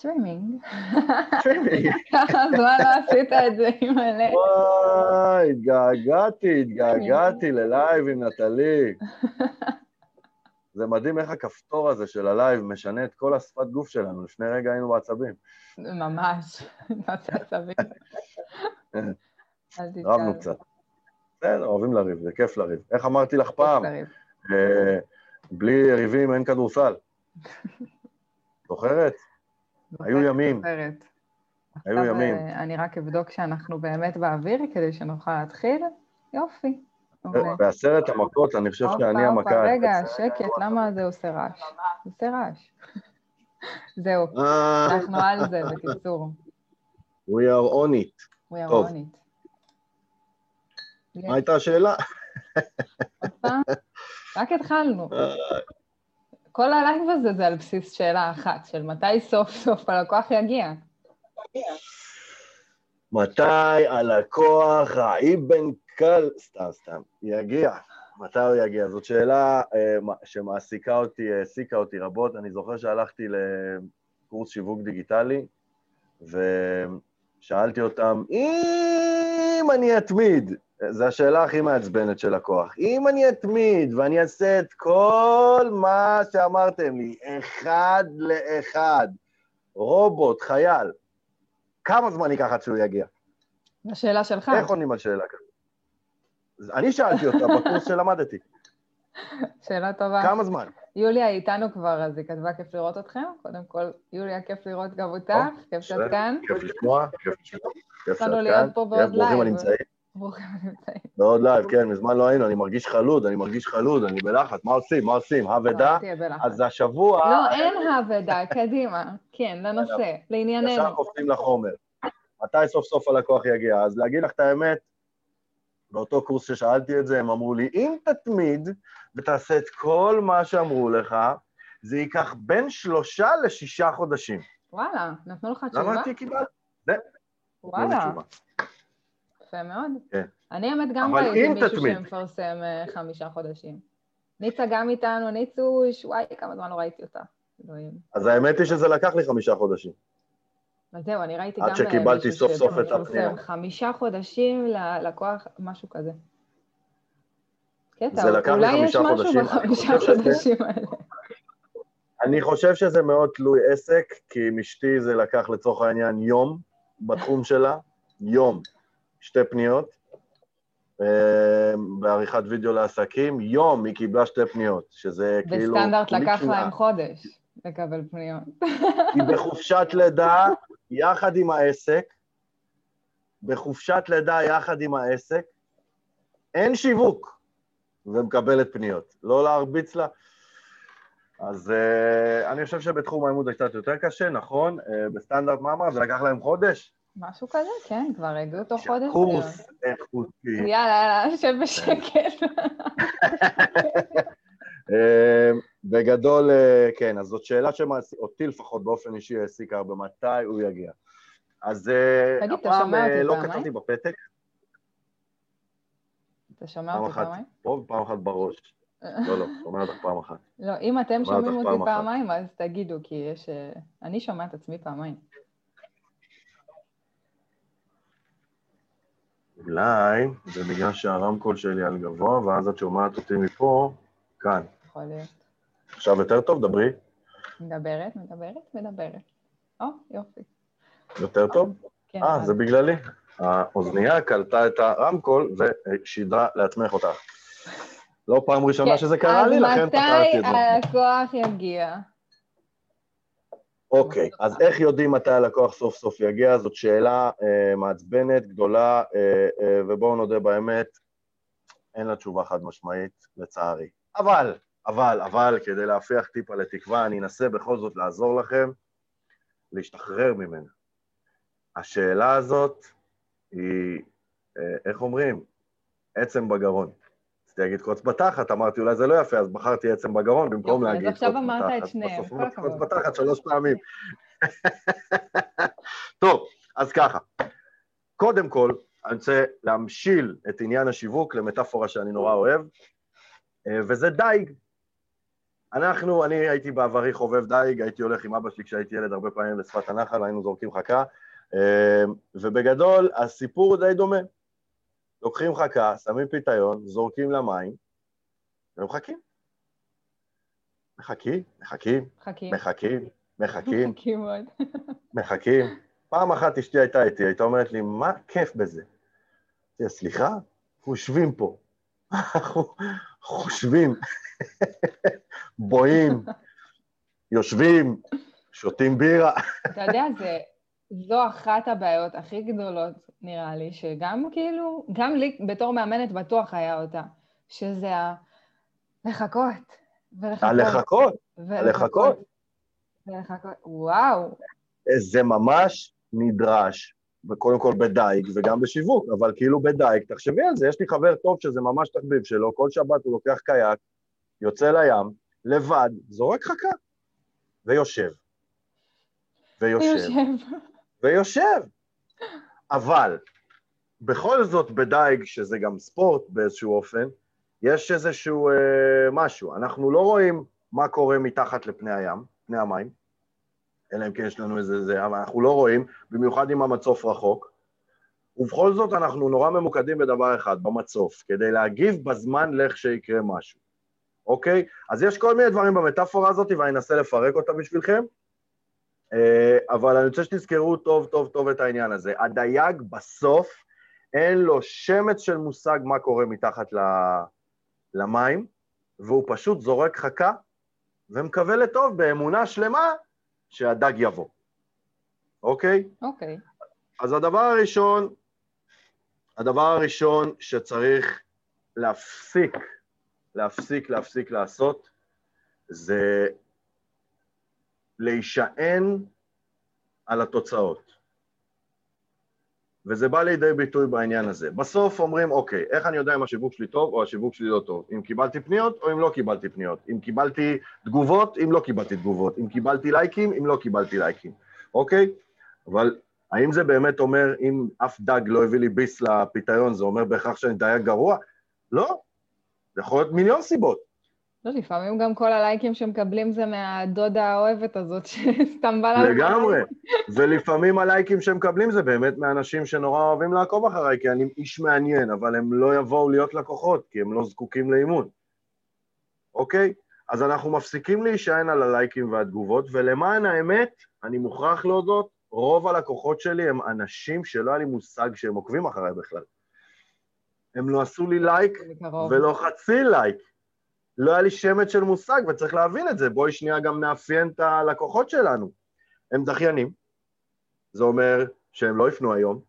סטרימינג. סטרימינג. ככה זמן לא עשית את זה, אימא'לה. וואי, התגעגעתי, התגעגעתי ללייב עם נטלי. זה מדהים איך הכפתור הזה של הלייב משנה את כל השפת גוף שלנו. לפני רגע היינו בעצבים. ממש, מה זה עצבים? רבנו קצת. בסדר, אוהבים לריב, זה כיף לריב. איך אמרתי לך פעם? אה, בלי יריבים אין כדורסל. זוכרת? היו ימים. היו ימים. אה, אני רק אבדוק שאנחנו באמת באוויר כדי שנוכל להתחיל. יופי. מעולה. בעשרת המכות, אני חושב שאני המכה. רגע, שקט, למה זה עושה רעש? זה עושה רעש. זהו, אה, אנחנו על זה, בקיצור. We are on it. We are on it. מה הייתה השאלה? עוד פעם? רק התחלנו. כל הלייב הזה זה על בסיס שאלה אחת, של מתי סוף סוף הלקוח יגיע. מתי הלקוח האיבן כלב, סתם, סתם, יגיע? מתי הוא יגיע? זאת שאלה אה, שמעסיקה אותי, העסיקה אותי רבות. אני זוכר שהלכתי לקורס שיווק דיגיטלי, ושאלתי אותם, אם אני אתמיד, זו השאלה הכי מעצבנת של לקוח, אם אני אתמיד ואני אעשה את כל מה שאמרתם לי, אחד לאחד, רובוט, חייל, כמה זמן ייקח עד שהוא יגיע? זו שאלה שלך. איך עונים על שאלה כזאת? אני שאלתי אותה בקורס שלמדתי. שאלה טובה. כמה זמן? יוליה איתנו כבר, אז היא כתבה כיף לראות אתכם. קודם כל, יוליה, כיף לראות גם אותך, כיף שאת. כאן. כיף לשמוע, כיף לשמוע, כיף שאת כאן. כיף, ברוכים. הנמצאים. ברוכים הנמצאים. בעוד לייב, כן, מזמן לא היינו, אני מרגיש חלוד, אני מרגיש חלוד, אני בלחץ, מה עושים, מה עושים? לא, בלחץ. אז השבוע... לא, אין האבדה, קדימה. כן, לנושא, ישר לענייננו. קופצים לחומר. מתי סוף סוף הלקוח יגיע? אז להגיד לך את האמת, באותו קורס ששאלתי את זה, הם אמרו לי, אם תתמיד ותעשה את כל מה שאמרו לך, זה ייקח בין שלושה לשישה חודשים. וואלה, נתנו לך למה תשובה? אותי קיבלת? וואלה. יפה מאוד. כן. אני האמת גם ראיתי מישהו תתמיד. שמפרסם אה, חמישה חודשים. ניצה גם איתנו, ניצוש, וואי, כמה זמן לא ראיתי אותה. אז האמת היא שזה לקח לי חמישה חודשים. אז זהו, אני ראיתי גם שקיבלתי מישהו סוף סוף את הפנייה. חמישה חודשים ללקוח, משהו כזה. קטע, זה לקח לי אולי יש חמישה משהו חודשים, אני בחמישה חודשים האלה. אני חושב שזה מאוד תלוי עסק, כי עם אשתי זה לקח לצורך העניין יום בתחום שלה, יום, שתי פניות, אה, בעריכת וידאו לעסקים, יום היא קיבלה שתי פניות, שזה כאילו... בסטנדרט לקח. להם חודש לקבל פניות. היא בחופשת לידה יחד עם העסק, בחופשת לידה יחד עם העסק, אין שיווק, ומקבלת פניות. לא להרביץ לה. אז uh, אני חושב שבתחום העימות זה קצת יותר קשה, נכון? Uh, בסטנדרט, מה אמרת? זה לקח להם חודש? משהו כזה, כן, כבר הגיעו תוך חודש. קורס איכותי. יאללה, יאללה, שב בשקט. אה, בגדול, אה, כן, אז זאת שאלה שאותי לפחות באופן אישי העסיקה הרבה, מתי הוא יגיע. אז אה, תגיד, אתה הפעם שומע אה, אותי לא? כתבתי בפתק, אתה שומע פעם אותי אחת פעמיים? פה ופעם אחת בראש. לא, לא, שומע אותך פעם אחת. לא, אם אתם שומע שומעים אותי פעם. פעמיים, אז תגידו, כי יש... אה, אני שומעת עצמי פעמיים. אולי זה בגלל שהרמקול שלי על גבוה, ואז את שומעת אותי מפה, כאן. יכול להיות. עכשיו יותר טוב, דברי. מדברת, מדברת, מדברת. או, יופי. יותר טוב? כן, אה, אז- זה בגללי. האוזנייה קלטה את הרמקול ושידרה לעצמך אותה. לא פעם ראשונה כן, שזה קרה לי, לכן פתרתי את אז זה. מתי הלקוח יגיע? אוקיי, אז איך יודעים מתי הלקוח סוף סוף יגיע? זאת שאלה אה, מעצבנת, גדולה, אה, אה, ובואו נודה באמת, אין לה תשובה חד משמעית, לצערי. אבל, אבל, אבל, כדי להפיח טיפה לתקווה, אני אנסה בכל זאת לעזור לכם להשתחרר ממנה. השאלה הזאת היא, אה, איך אומרים? עצם בגרון. רציתי להגיד קוץ בתחת, אמרתי אולי זה לא יפה, אז בחרתי עצם בגרון במקום אז להגיד קוץ עכשיו בתחת. אמרת את שניהם, כל הכבוד. קוץ בתחת שלוש פעמים. טוב, אז ככה. קודם כל, אני רוצה להמשיל את עניין השיווק למטאפורה שאני נורא אוהב, אה, וזה דייג. אנחנו, אני הייתי בעברי חובב דייג, הייתי הולך עם אבא שלי כשהייתי ילד הרבה פעמים לשפת הנחל, היינו זורקים חכה, אה, ובגדול הסיפור די דומה. לוקחים חכה, שמים פיתיון, זורקים למים, ומחכים. מחכים, מחכים, מחכים, מחכים, מחכים, מחכים מאוד. מחכים. פעם אחת אשתי הייתה איתי, הייתה אומרת לי, מה כיף בזה? סליחה? אנחנו יושבים פה. אנחנו חושבים, בואים, יושבים, שותים בירה. אתה יודע, זה, זו אחת הבעיות הכי גדולות, נראה לי, שגם כאילו, גם לי בתור מאמנת בטוח היה אותה, שזה ה... לחכות. ולחכות. הלחכות, הלחכות. ולחכות, וואו. זה ממש נדרש, וקודם כל בדייג וגם בשיווק, אבל כאילו בדייג, תחשבי על זה, יש לי חבר טוב שזה ממש תחביב שלו, כל שבת הוא לוקח קייק, יוצא לים, לבד, זורק חכה, ויושב. ויושב. ויושב. אבל בכל זאת בדייג, שזה גם ספורט באיזשהו אופן, יש איזשהו אה, משהו. אנחנו לא רואים מה קורה מתחת לפני הים, פני המים, אלא אם כן יש לנו איזה זה, אבל אנחנו לא רואים, במיוחד אם המצוף רחוק. ובכל זאת אנחנו נורא ממוקדים בדבר אחד, במצוף, כדי להגיב בזמן לכשיקרה משהו, אוקיי? אז יש כל מיני דברים במטאפורה הזאת, ואני אנסה לפרק אותה בשבילכם, אבל אני רוצה שתזכרו טוב טוב טוב את העניין הזה. הדייג בסוף, אין לו שמץ של מושג מה קורה מתחת למים, והוא פשוט זורק חכה ומקווה לטוב באמונה שלמה שהדג יבוא, אוקיי? אוקיי. אז הדבר הראשון, הדבר הראשון שצריך להפסיק, להפסיק, להפסיק לעשות, זה להישען על התוצאות. וזה בא לידי ביטוי בעניין הזה. בסוף אומרים, אוקיי, איך אני יודע אם השיווק שלי טוב או השיווק שלי לא טוב? אם קיבלתי פניות או אם לא קיבלתי פניות? אם קיבלתי תגובות, אם לא קיבלתי תגובות? אם קיבלתי לייקים, אם לא קיבלתי לייקים, אוקיי? אבל האם זה באמת אומר, אם אף דג לא הביא לי ביס לפיתיון, זה אומר בהכרח שאני דייג גרוע? לא, זה יכול להיות מיליון סיבות. לא, לפעמים גם כל הלייקים שמקבלים זה מהדודה האוהבת הזאת, שסתם בא לה... לגמרי, ולפעמים הלייקים שמקבלים זה באמת מאנשים שנורא אוהבים לעקוב אחריי, כי אני איש מעניין, אבל הם לא יבואו להיות לקוחות, כי הם לא זקוקים לאימון. אוקיי? אז אנחנו מפסיקים להישען על הלייקים והתגובות, ולמען האמת, אני מוכרח להודות, רוב הלקוחות שלי הם אנשים שלא היה לי מושג שהם עוקבים אחריי בכלל. הם לא עשו לי לייק ולא חצי לייק. לא היה לי שמץ של מושג, וצריך להבין את זה. בואי שנייה גם נאפיין את הלקוחות שלנו. הם דחיינים, זה אומר שהם לא יפנו היום.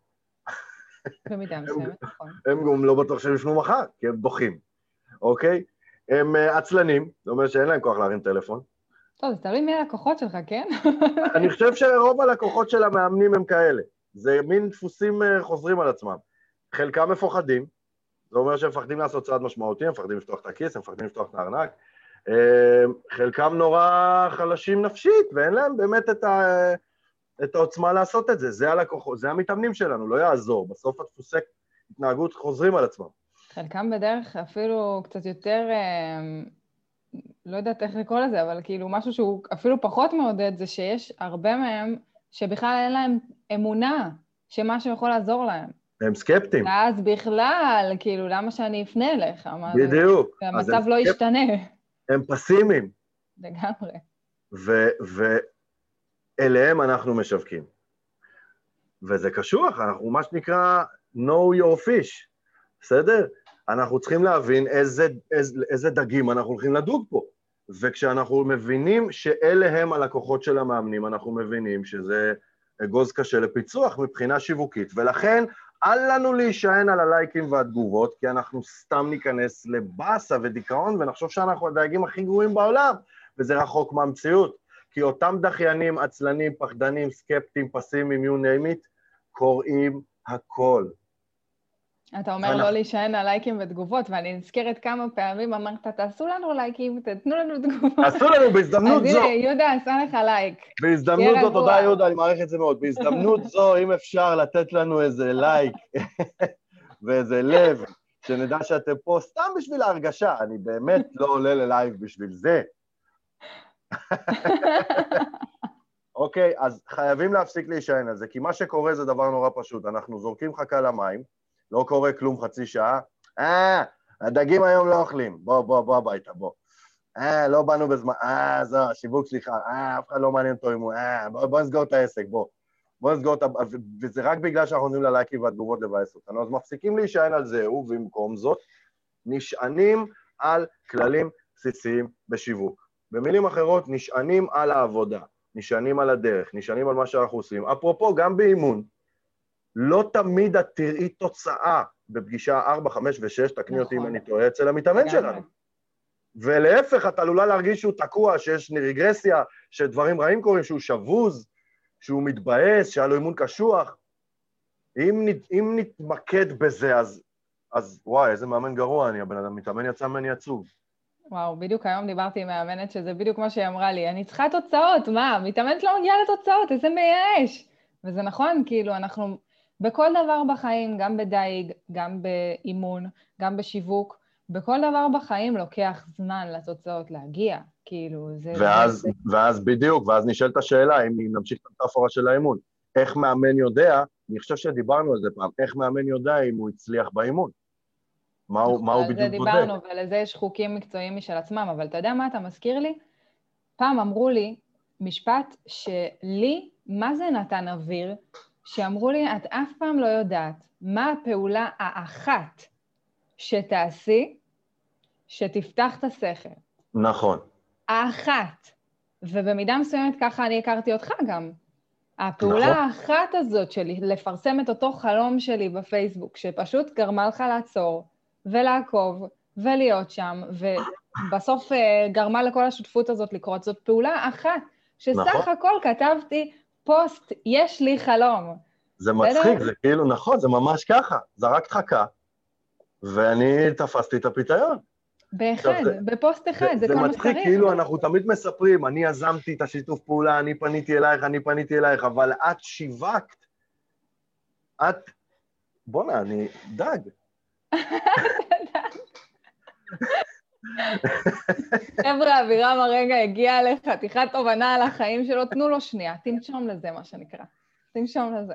במידה מסוימת, נכון. הם גם לא בטוח שהם יפנו מחר, כי הם דוחים, אוקיי? הם אה, עצלנים, זה אומר שאין להם כוח להרים טלפון. טוב, זה תלוי מי הלקוחות שלך, כן? אני חושב שרוב הלקוחות של המאמנים הם כאלה. זה מין דפוסים אה, חוזרים על עצמם. חלקם מפוחדים, זה אומר שהם מפחדים לעשות צעד משמעותי, הם מפחדים לפתוח את הכיס, הם מפחדים לפתוח את הארנק. אה, חלקם נורא חלשים נפשית, ואין להם באמת את, ה... את העוצמה לעשות את זה. זה הלקוחות, זה המתאמנים שלנו, לא יעזור. בסוף הדפוסי התנהגות חוזרים על עצמם. חלקם בדרך אפילו קצת יותר, אה, לא יודעת איך לקרוא לזה, אבל כאילו משהו שהוא אפילו פחות מעודד, זה שיש הרבה מהם שבכלל אין להם אמונה שמשהו יכול לעזור להם. הם סקפטיים. ואז בכלל, כאילו, למה שאני אפנה אליך? בדיוק. והמצב לא. ישתנה. הם פסימיים. לגמרי. ואליהם אנחנו משווקים. וזה קשוח, אנחנו מה שנקרא know your fish, בסדר? אנחנו צריכים להבין איזה, איזה, איזה דגים אנחנו הולכים לדוג פה. וכשאנחנו מבינים שאלה הם הלקוחות של המאמנים, אנחנו מבינים שזה אגוז קשה לפיצוח מבחינה שיווקית, ולכן אל לנו להישען על הלייקים והתגובות, כי אנחנו סתם ניכנס לבאסה ודיכאון ונחשוב שאנחנו הדייגים הכי גרועים בעולם, וזה רחוק מהמציאות. כי אותם דחיינים, עצלנים, פחדנים, סקפטיים, פסימיים, you name it, קוראים הכל. אתה אומר לא להישען על לייקים ותגובות, ואני נזכרת כמה פעמים אמרת, תעשו לנו לייקים, תתנו לנו תגובות. תעשו לנו בהזדמנות זו. אז הנה, יהודה עשה לך לייק. בהזדמנות זו, תודה יהודה, אני מעריך את זה מאוד. בהזדמנות זו, אם אפשר לתת לנו איזה לייק ואיזה לב, שנדע שאתם פה סתם בשביל ההרגשה, אני באמת לא עולה ללייב בשביל זה, אוקיי, אז חייבים להפסיק להישען על זה, כי מה שקורה זה דבר נורא פשוט, אנחנו זורקים חכה למים, לא קורה כלום חצי שעה, אה, הדגים היום לא אוכלים, בוא, בוא, בוא הביתה, בוא. אה, לא באנו בזמן, אה, זהו, השיווק סליחה, אה, אף אחד לא מעניין אותו אם הוא, אה, בוא, בוא נסגור את העסק, בוא. בוא נסגור את ה... וזה רק בגלל שאנחנו עונים ללייקים והתגובות לבאס אותנו, אז מפסיקים להישען על זה, ובמקום זאת, נשענים על כללים בסיסיים בשיווק. במילים אחרות, נשענים על העבודה, נשענים על הדרך, נשענים על מה שאנחנו עושים. אפרופו, גם באימון, לא תמיד את תראי תוצאה בפגישה 4, 5 ו-6, תקני אותי אם נכון. אני טועה, אצל המתאמן שלנו. ולהפך, את עלולה להרגיש שהוא תקוע, שיש רגרסיה, שדברים רעים קורים, שהוא שבוז, שהוא מתבאס, שהיה לו אימון קשוח. אם, נת, אם נתמקד בזה, אז, אז וואי, איזה מאמן גרוע אני, הבן אדם מתאמן יצא ממני עצוב. וואו, בדיוק היום דיברתי עם מאמנת שזה בדיוק מה שהיא אמרה לי, אני צריכה תוצאות, מה, מתאמנת לא מגיעה לתוצאות, איזה מייאש. וזה נכון, כאילו, אנחנו בכל דבר בחיים, גם בדייג, גם באימון, גם בשיווק, בכל דבר בחיים לוקח זמן לתוצאות להגיע, כאילו, זה... ואז, זה, ואז בדיוק, ואז נשאלת השאלה, אם נמשיך את המטאפורה של האימון, איך מאמן יודע, אני חושב שדיברנו על זה פעם, איך מאמן יודע אם הוא הצליח באימון? מה הוא, נכון, מה הוא על זה בדיוק בודק? דיברנו, ולזה יש חוקים מקצועיים משל עצמם, אבל אתה יודע מה אתה מזכיר לי? פעם אמרו לי משפט שלי, מה זה נתן אוויר? שאמרו לי, את אף פעם לא יודעת מה הפעולה האחת שתעשי, שתפתח את השכל. נכון, האחת. ובמידה מסוימת ככה אני הכרתי אותך גם. הפעולה נכון. האחת הזאת שלי, לפרסם את אותו חלום שלי בפייסבוק, שפשוט גרמה לך לעצור ולעקוב ולהיות שם, ובסוף אה, גרמה לכל השותפות הזאת לקרות, זאת פעולה אחת, שסך נכון. הכל כתבתי פוסט, יש לי חלום. זה? מצחיק, זה כאילו, נכון, זה ממש ככה, זרקת חכה, ואני תפסתי את הפיתיון. באחד, זה- בפוסט אחד, זה, זה כל מה מצחיק, שצריך. כאילו אנחנו תמיד מספרים, אני יזמתי את השיתוף פעולה, אני פניתי אלייך, אני פניתי אלייך, אבל את שיווקת. את... בואנה, אני דג. חבר'ה, אבירם הרגע הגיע לחתיכת תובנה על החיים שלו, תנו לו שנייה, תנשום לזה, מה שנקרא. תנשום לזה.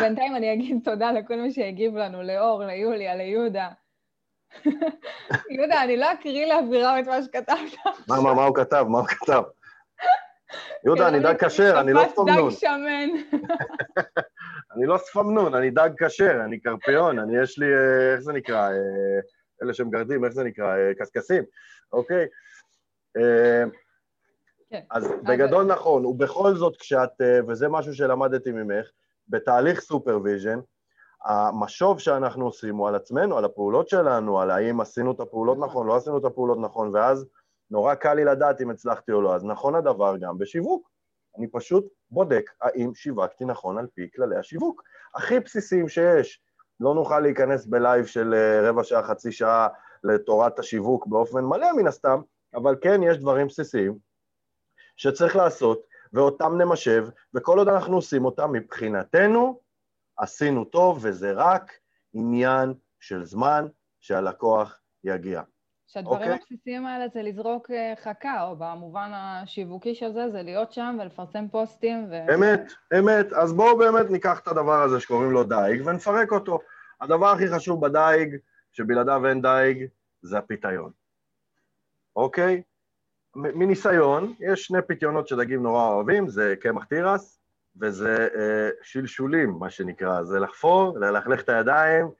בינתיים אני אגיד תודה לכל מי שהגיב לנו, לאור, ליוליה, ליהודה. יהודה, אני לא אקריא לאבירם את מה שכתבת. מה, מה, מה הוא כתב? מה הוא כתב? יהודה, אני דג כשר, אני לא שפמנון. דג שמן. אני לא שפמנון, אני דג כשר, אני קרפיון, אני יש לי, אה, איך זה נקרא? אלה שמגרדים, איך זה נקרא? אה, קשקשים, אוקיי? אה, כן. אז בגדול נכון, ובכל זאת כשאת, אה, וזה משהו שלמדתי ממך, בתהליך supervision, המשוב שאנחנו עושים הוא על עצמנו, על הפעולות שלנו, על האם עשינו את הפעולות נכון, לא עשינו את הפעולות נכון, ואז נורא קל לי לדעת אם הצלחתי או לא. אז נכון הדבר גם בשיווק. אני פשוט בודק האם שיווקתי נכון על פי כללי השיווק. הכי בסיסיים שיש. לא נוכל להיכנס בלייב של אה, רבע שעה, חצי שעה לתורת השיווק באופן מלא מן הסתם, אבל כן יש דברים בסיסיים שצריך לעשות, ואותם נמשב, וכל עוד אנחנו עושים אותם, מבחינתנו, עשינו טוב, וזה רק עניין של זמן שהלקוח יגיע. שהדברים אוקיי. הבסיסיים האלה זה לזרוק אה, חכה, או במובן השיווקי של זה, זה להיות שם ולפרסם פוסטים. ו... אמת, אמת. אז בואו באמת ניקח את הדבר הזה שקוראים לו דייג ונפרק אותו. הדבר הכי חשוב בדייג, שבלעדיו אין דייג, זה הפיתיון. אוקיי? מניסיון, יש שני פיתיונות שדגים נורא אוהבים, זה קמח תירס וזה אה, שלשולים, מה שנקרא. זה לחפור, ללכלך את הידיים.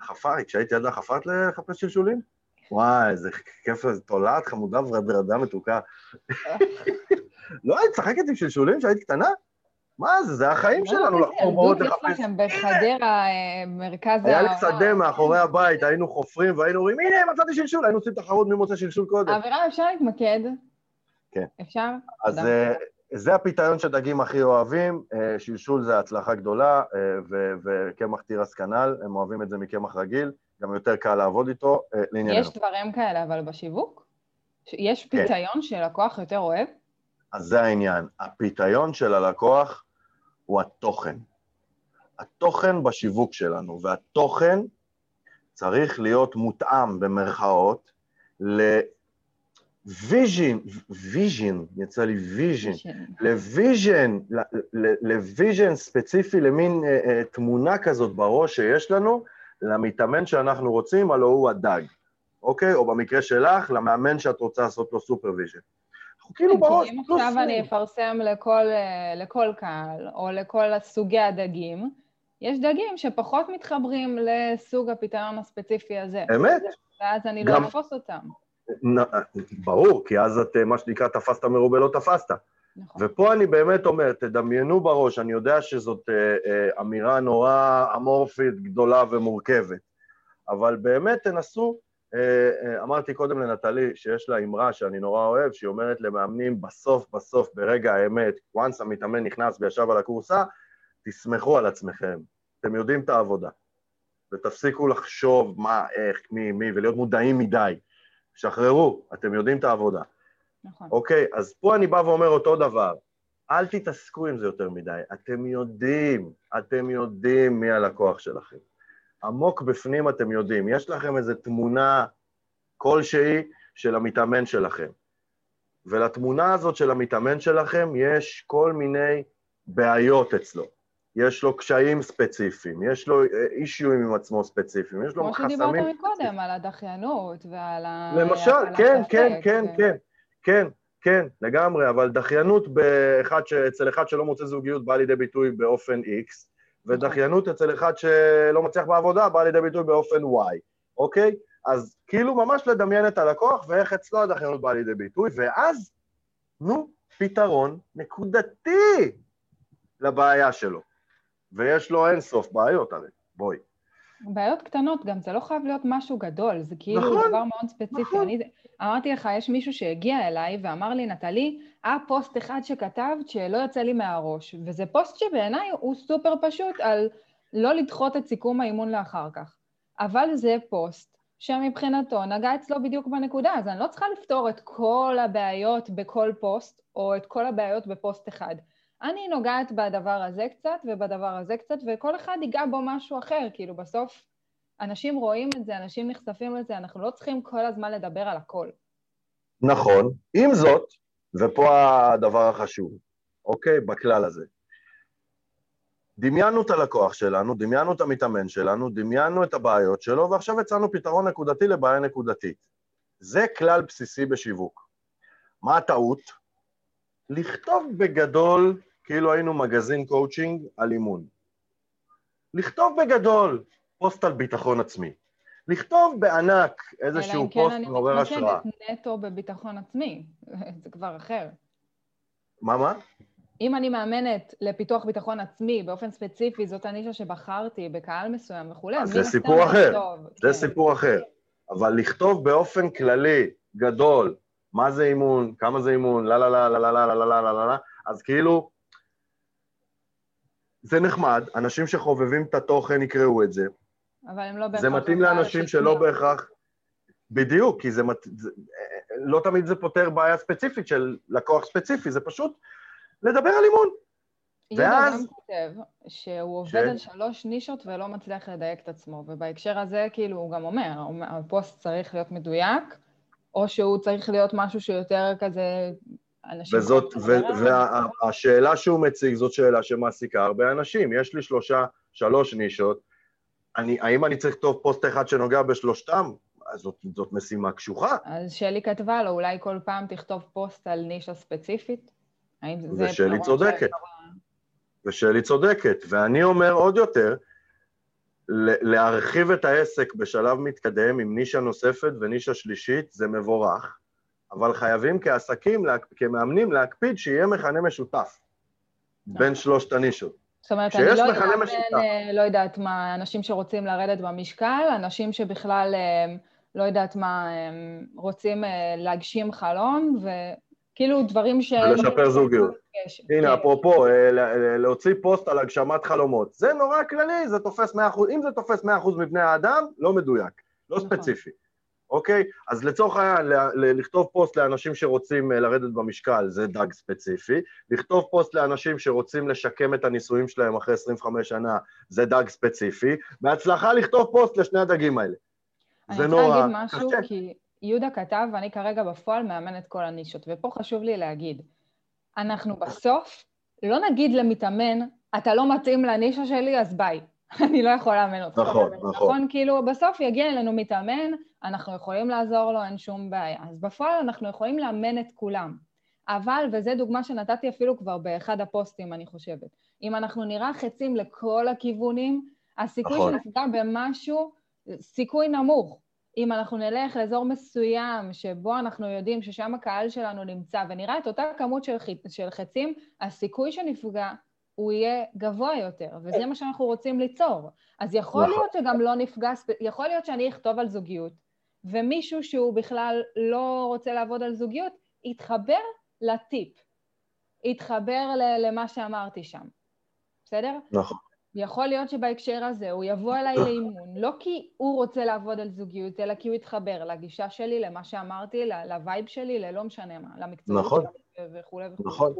חפרתי, כשהייתי ילדה חפרת לחפש שלשולים? וואי, איזה כיף, תולעת חמודה ורדה מתוקה. לא, היית משחקת עם שלשולים כשהיית קטנה? מה זה, זה החיים שלנו, לחפור בורות, ילדות לחפש. יש לכם בחדרה, אה, מרכז היה לי. שדה מאחורי הבית, היינו חופרים והיינו אומרים, הנה, מצאתי שלשול, היינו עושים תחרות מי מוצא שלשול קודם. אבירם, אפשר להתמקד? כן. אפשר? אז. אה, זה הפיתיון שדגים הכי אוהבים, אה, שלשול זה הצלחה גדולה, אה, וקמח תירס כנ"ל, הם אוהבים את זה מקמח רגיל, גם יותר קל לעבוד איתו, אה, לענייננו. יש דברים כאלה, אבל בשיווק? יש כן. פיתיון שלקוח יותר אוהב? אז זה העניין. הפיתיון של הלקוח הוא התוכן. התוכן בשיווק שלנו, והתוכן צריך להיות מותאם במרכאות ל... vision, יצא לי vision, ל vision, ל vision ספציפי, למין אה, אה, תמונה כזאת בראש שיש לנו, למתאמן שאנחנו רוצים, הלוא הוא הדג, אוקיי? או במקרה שלך, למאמן שאת רוצה לעשות לו supervision. אנחנו כאילו בראש, אם עכשיו אני אפרסם לכל, אה, לכל קהל, או לכל סוגי הדגים, יש דגים שפחות מתחברים לסוג הפתרון הספציפי הזה. אמת. ואז אני לא גם... לא אפוס אותם. ברור, כי אז את, מה שנקרא, תפסת מרובה לא תפסת. נכון. ופה אני באמת אומר, תדמיינו בראש, אני יודע שזאת אה, אה, אמירה נורא אמורפית, גדולה ומורכבת, אבל באמת תנסו, אה, אמרתי קודם לנטלי שיש לה אמרה שאני נורא אוהב, שהיא אומרת למאמנים, בסוף בסוף, ברגע האמת, once המתאמן נכנס וישב על הכורסה, תסמכו על עצמכם, אתם יודעים את העבודה, ותפסיקו לחשוב מה, איך, מי, מי, ולהיות מודעים מדי. שחררו, אתם יודעים את העבודה. נכון. אוקיי, אז פה אני בא ואומר אותו דבר, אל תתעסקו עם זה יותר מדי, אתם יודעים, אתם יודעים מי הלקוח שלכם. עמוק בפנים אתם יודעים, יש לכם איזו תמונה כלשהי של המתאמן שלכם. ולתמונה הזאת של המתאמן שלכם יש כל מיני בעיות אצלו. יש לו קשיים ספציפיים, יש לו אישיואים עם עצמו ספציפיים, יש לו חסמים... כמו שדיברת מקודם, על הדחיינות ועל ה... למשל, כן, כן, כן, כן, כן, כן, לגמרי, אבל דחיינות באחד ש... אצל אחד שלא מוצא זוגיות באה לידי ביטוי באופן X, ודחיינות אצל אחד שלא מצליח בעבודה באה לידי ביטוי באופן Y, אוקיי? אז כאילו ממש לדמיין את הלקוח ואיך אצלו הדחיינות באה לידי ביטוי, ואז, נו, פתרון נקודתי לבעיה שלו. ויש לו אינסוף בעיות הרי, בואי. בעיות קטנות גם, זה לא חייב להיות משהו גדול, זה כאילו נכון, דבר מאוד ספציפי. נכון. אני אמרתי לך, יש מישהו שהגיע אליי ואמר לי, נטלי, היה פוסט אחד שכתבת שלא יוצא לי מהראש, וזה פוסט שבעיניי הוא סופר פשוט על לא לדחות את סיכום האימון לאחר כך. אבל זה פוסט שמבחינתו נגע אצלו בדיוק בנקודה, אז אני לא צריכה לפתור את כל הבעיות בכל פוסט, או את כל הבעיות בפוסט אחד. אני נוגעת בדבר הזה קצת ובדבר הזה קצת, וכל אחד ייגע בו משהו אחר, כאילו בסוף אנשים רואים את זה, אנשים נחשפים לזה, אנחנו לא צריכים כל הזמן לדבר על הכל. נכון. עם זאת, ופה הדבר החשוב, אוקיי? בכלל הזה. דמיינו את הלקוח שלנו, דמיינו את המתאמן שלנו, דמיינו את הבעיות שלו, ועכשיו הצענו פתרון נקודתי לבעיה נקודתית. זה כלל בסיסי בשיווק. מה הטעות? לכתוב בגדול כאילו היינו מגזין קואוצ'ינג על אימון. לכתוב בגדול פוסט על ביטחון עצמי. לכתוב בענק איזשהו פוסט מעורר השראה. אלא אם כן אני מתמקדת נטו בביטחון עצמי, זה כבר אחר. מה, מה? אם אני מאמנת לפיתוח ביטחון עצמי באופן ספציפי, זאת הנישה שבחרתי בקהל מסוים וכולי, אז זה סיפור אחר, לכתוב, זה כן. סיפור אחר. אבל לכתוב באופן כללי, גדול, מה זה אימון, כמה זה אימון, לה לה לה לה לה לה לה לה לה לה לה, אז כאילו, זה נחמד, אנשים שחובבים את התוכן יקראו את זה. אבל הם לא בהכרח... זה מתאים לאנשים שלא בהכרח... בדיוק, כי זה, מת... זה... לא תמיד זה פותר בעיה ספציפית של לקוח ספציפי, זה פשוט לדבר על אימון. יהודה ואז... גם כותב שהוא עובד ש... על שלוש נישות ולא מצליח לדייק את עצמו, ובהקשר הזה כאילו הוא גם אומר, הפוסט צריך להיות מדויק, או שהוא צריך להיות משהו שיותר כזה אנשים... וזאת, והשאלה שהוא מציג זאת שאלה שמעסיקה הרבה אנשים. יש לי שלושה, שלוש נישות, אני, האם אני צריך לכתוב פוסט אחד שנוגע בשלושתם? אז זאת, זאת משימה קשוחה. אז שלי כתבה לו, אולי כל פעם תכתוב פוסט על נישה ספציפית? האם זה... ושלי צודקת. ושלי צודקת. ואני אומר עוד יותר, להרחיב את העסק בשלב מתקדם עם נישה נוספת ונישה שלישית זה מבורך. אבל חייבים כעסקים, כמאמנים, להקפיד שיהיה מכנה משותף בין שלושת הנישות. זאת אומרת, אני לא אאמן, אה, לא יודעת מה, אנשים שרוצים לרדת במשקל, אנשים שבכלל, אה, לא יודעת מה, רוצים אה, להגשים חלום, וכאילו דברים ש... ולשפר זוגיות. הנה, כן. אפרופו, להוציא פוסט על הגשמת חלומות. זה נורא כללי, זה תופס 100%, אם זה תופס 100% מבני האדם, לא מדויק, לא נכון. ספציפי. אוקיי? אז לצורך העניין, לכתוב פוסט לאנשים שרוצים אה, לרדת במשקל, זה דג ספציפי. לכתוב פוסט לאנשים שרוצים לשקם את הנישואים שלהם אחרי 25 שנה, זה דג ספציפי. בהצלחה לכתוב פוסט לשני הדגים האלה. זה נורא קשה. אני רוצה להגיד משהו, כי יהודה כתב, ואני כרגע בפועל מאמן את כל הנישות, ופה חשוב לי להגיד, אנחנו בסוף לא נגיד למתאמן, אתה לא מתאים לנישה שלי, אז ביי. אני לא יכול לאמן אותך. נכון, נכון. נכון, כאילו, בסוף יגיע אלינו מתאמן, אנחנו יכולים לעזור לו, אין שום בעיה. אז בפועל אנחנו יכולים לאמן את כולם. אבל, וזו דוגמה שנתתי אפילו כבר באחד הפוסטים, אני חושבת, אם אנחנו נראה חצים לכל הכיוונים, הסיכוי נכון. שנפגע במשהו, סיכוי נמוך. אם אנחנו נלך לאזור מסוים שבו אנחנו יודעים ששם הקהל שלנו נמצא ונראה את אותה כמות של, ח... של חצים, הסיכוי שנפגע הוא יהיה גבוה יותר, וזה מה שאנחנו רוצים ליצור. אז יכול נכון. להיות שגם לא נפגע, יכול להיות שאני אכתוב על זוגיות, ומישהו שהוא בכלל לא רוצה לעבוד על זוגיות, יתחבר לטיפ, יתחבר למה שאמרתי שם, בסדר? נכון. יכול להיות שבהקשר הזה הוא יבוא אליי לאימון, לא כי הוא רוצה לעבוד על זוגיות, אלא כי הוא יתחבר לגישה שלי, למה שאמרתי, לווייב שלי, ללא משנה מה, למקצועות נכון. וכולי וכולי. נכון.